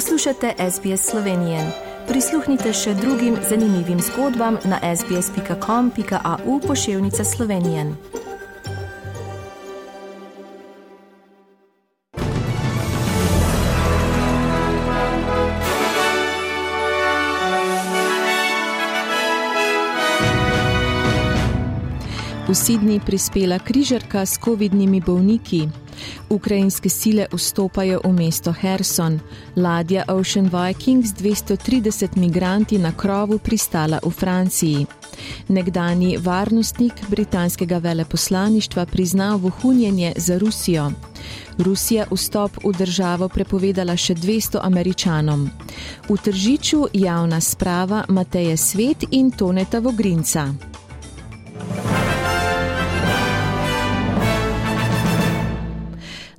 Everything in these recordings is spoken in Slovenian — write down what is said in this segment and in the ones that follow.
Poslušate SBS Slovenije. Prisluhnite še drugim zanimivim zgodbam na sbsp.com.au pošiljka Slovenije. V Sidni prispela križarka s COVID-nimi bolniki. Ukrajinske sile vstopajo v mesto Herson. Ladja Ocean Viking z 230 migranti na krovu pristala v Franciji. Nekdani varnostnik britanskega veleposlaništva priznal vohunjenje za Rusijo. Rusija vstop v državo prepovedala še 200 američanom. V tržiču javna sprava Mateje Svet in Toneta Vogrinca.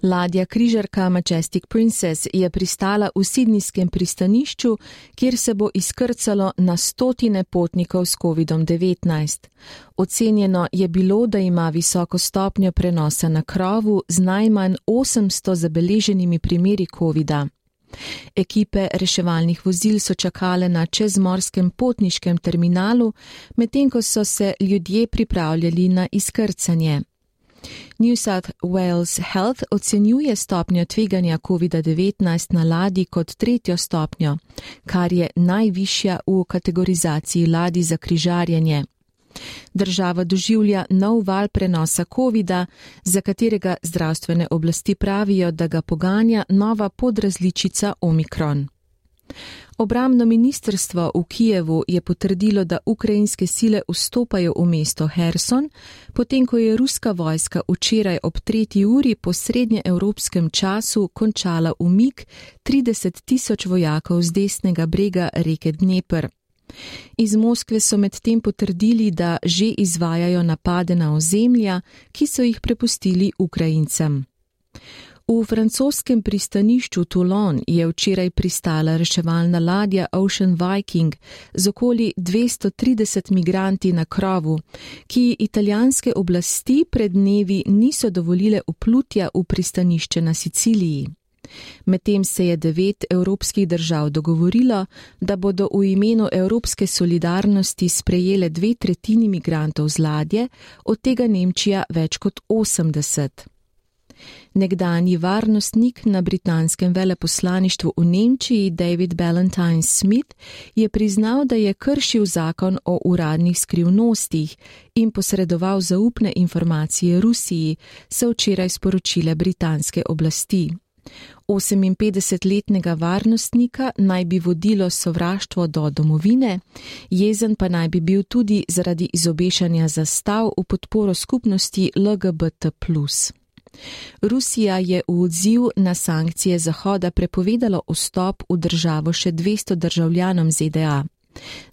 Ladja križarka Majestic Princess je pristala v sidnijskem pristanišču, kjer se bo izkrcalo na stotine potnikov s COVID-19. Ocenjeno je bilo, da ima visoko stopnjo prenosa na krovu z najmanj 800 zabeleženimi primeri COVID-a. Ekipe reševalnih vozil so čakale na čezmorskem potniškem terminalu, medtem ko so se ljudje pripravljali na izkrcanje. New South Wales Health ocenjuje stopnjo tveganja COVID-19 na ladji kot tretjo stopnjo, kar je najvišja v kategorizaciji ladij za križarjenje. Država doživlja nov val prenosa COVID-a, za katerega zdravstvene oblasti pravijo, da ga poganja nova podrazličica Omikron. Obramno ministrstvo v Kijevu je potrdilo, da ukrajinske sile vstopajo v mesto Herson, potem ko je ruska vojska včeraj ob tretji uri po srednje evropskem času končala umik 30 tisoč vojakov z desnega brega reke Dnepr. Iz Moskve so medtem potrdili, da že izvajajo napade na ozemlja, ki so jih prepustili Ukrajincem. V francoskem pristanišču Toulon je včeraj pristala reševalna ladja Ocean Viking z okoli 230 migranti na krovu, ki italijanske oblasti pred dnevi niso dovolile uplutja v pristanišče na Siciliji. Medtem se je devet evropskih držav dogovorilo, da bodo v imenu evropske solidarnosti sprejele dve tretjini migrantov z ladje, od tega Nemčija več kot 80. Nekdani varnostnik na britanskem veleposlaništvu v Nemčiji David Ballantyne Smith je priznal, da je kršil zakon o uradnih skrivnostih in posredoval zaupne informacije Rusiji, so včeraj sporočile britanske oblasti. 58-letnega varnostnika naj bi vodilo sovraštvo do domovine, jezen pa naj bi bil tudi zaradi izobešanja zastav v podporo skupnosti LGBT. Rusija je v odziv na sankcije Zahoda prepovedala vstop v državo še 200 državljanom ZDA.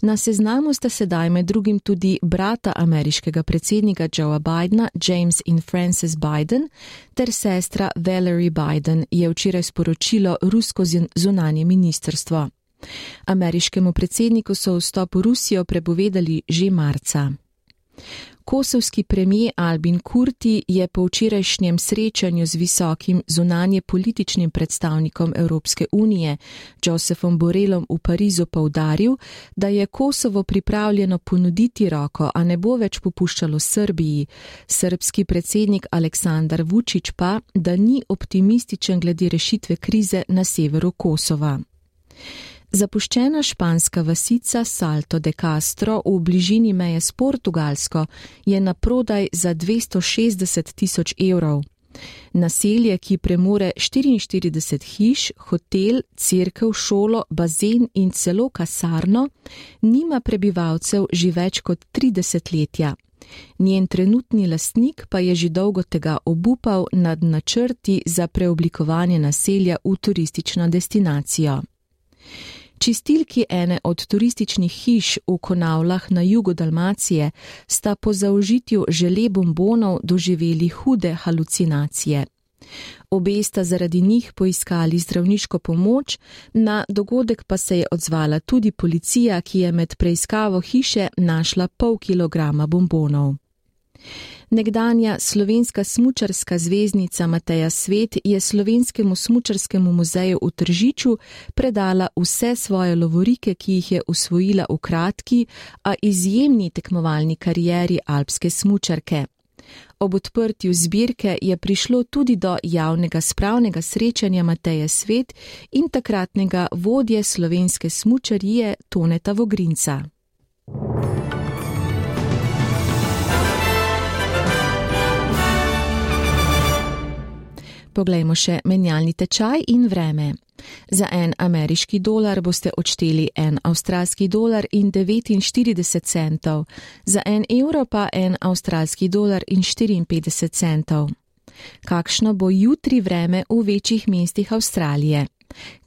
Na seznamu sta sedaj med drugim tudi brata ameriškega predsednika Joea Bidena, James in Francis Biden, ter sestra Valerie Biden, je včeraj sporočilo rusko zunanje ministrstvo. Ameriškemu predsedniku so vstop v Rusijo prepovedali že marca. Kosovski premijer Albin Kurti je po včerajšnjem srečanju z visokim zunanje političnim predstavnikom Evropske unije Josefom Borelom v Parizu povdaril, da je Kosovo pripravljeno ponuditi roko, a ne bo več popuščalo Srbiji. Srbski predsednik Aleksandar Vučić pa, da ni optimističen glede rešitve krize na severu Kosova. Zapuščena španska vasica Salto de Castro v bližini meje s Portugalsko je na prodaj za 260 tisoč evrov. Naselje, ki premore 44 hiš, hotel, crkev, šolo, bazen in celo kasarno, nima prebivalcev že več kot 30 letja. Njen trenutni lastnik pa je že dolgo tega obupal nad načrti za preoblikovanje naselja v turistično destinacijo. Čistilki ene od turističnih hiš v Konavlah na jugu Dalmacije sta po zaužitju žele bombonov doživeli hude halucinacije. Obe sta zaradi njih poiskali zdravniško pomoč, na dogodek pa se je odzvala tudi policija, ki je med preiskavo hiše našla pol kilograma bombonov. Nekdanja slovenska smučarska zvezdnica Mateja Svet je slovenskemu smučarskemu muzeju v Tržiču predala vse svoje lovorike, ki jih je usvojila v kratki, a izjemni tekmovalni karieri alpske smučarke. Ob odprtju zbirke je prišlo tudi do javnega spravnega srečanja Mateje Svet in takratnega vodje slovenske smučarije Toneta Vogrinca. Poglejmo še menjalni tečaj in vreme. Za en ameriški dolar boste odšteli en avstralski dolar in 49 centov, za en evro pa en avstralski dolar in 54 centov. Kakšno bo jutri vreme v večjih mestih Avstralije?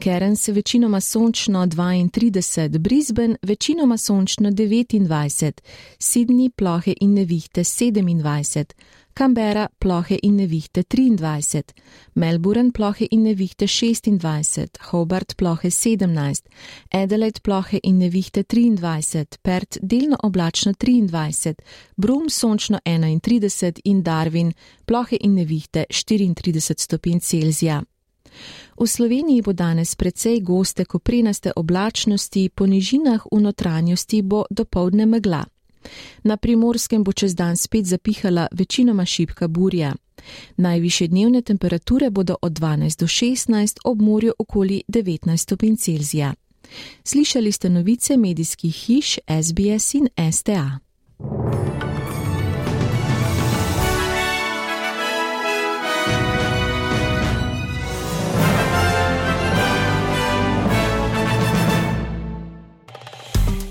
Cairns večinoma sončno 32, Brisbane večinoma sončno 29, Sydney plohe in nevihte 27, Canberra plohe in nevihte 23, Melbourne plohe in nevihte 26, Hobart plohe 17, Adelaide plohe in nevihte 23, Perth delno oblačno 23, Brum sončno 31 in Darwin plohe in nevihte 34 stopinj Celzija. V Sloveniji bo danes precej goste koprenaste oblačnosti, po nižinah v notranjosti bo dopoldne megla. Na primorskem bo čez dan spet zapihala večinoma šipka burja. Najviše dnevne temperature bodo od 12 do 16, ob morju okoli 19 stopinj Celzija. Slišali ste novice medijskih hiš SBS in STA.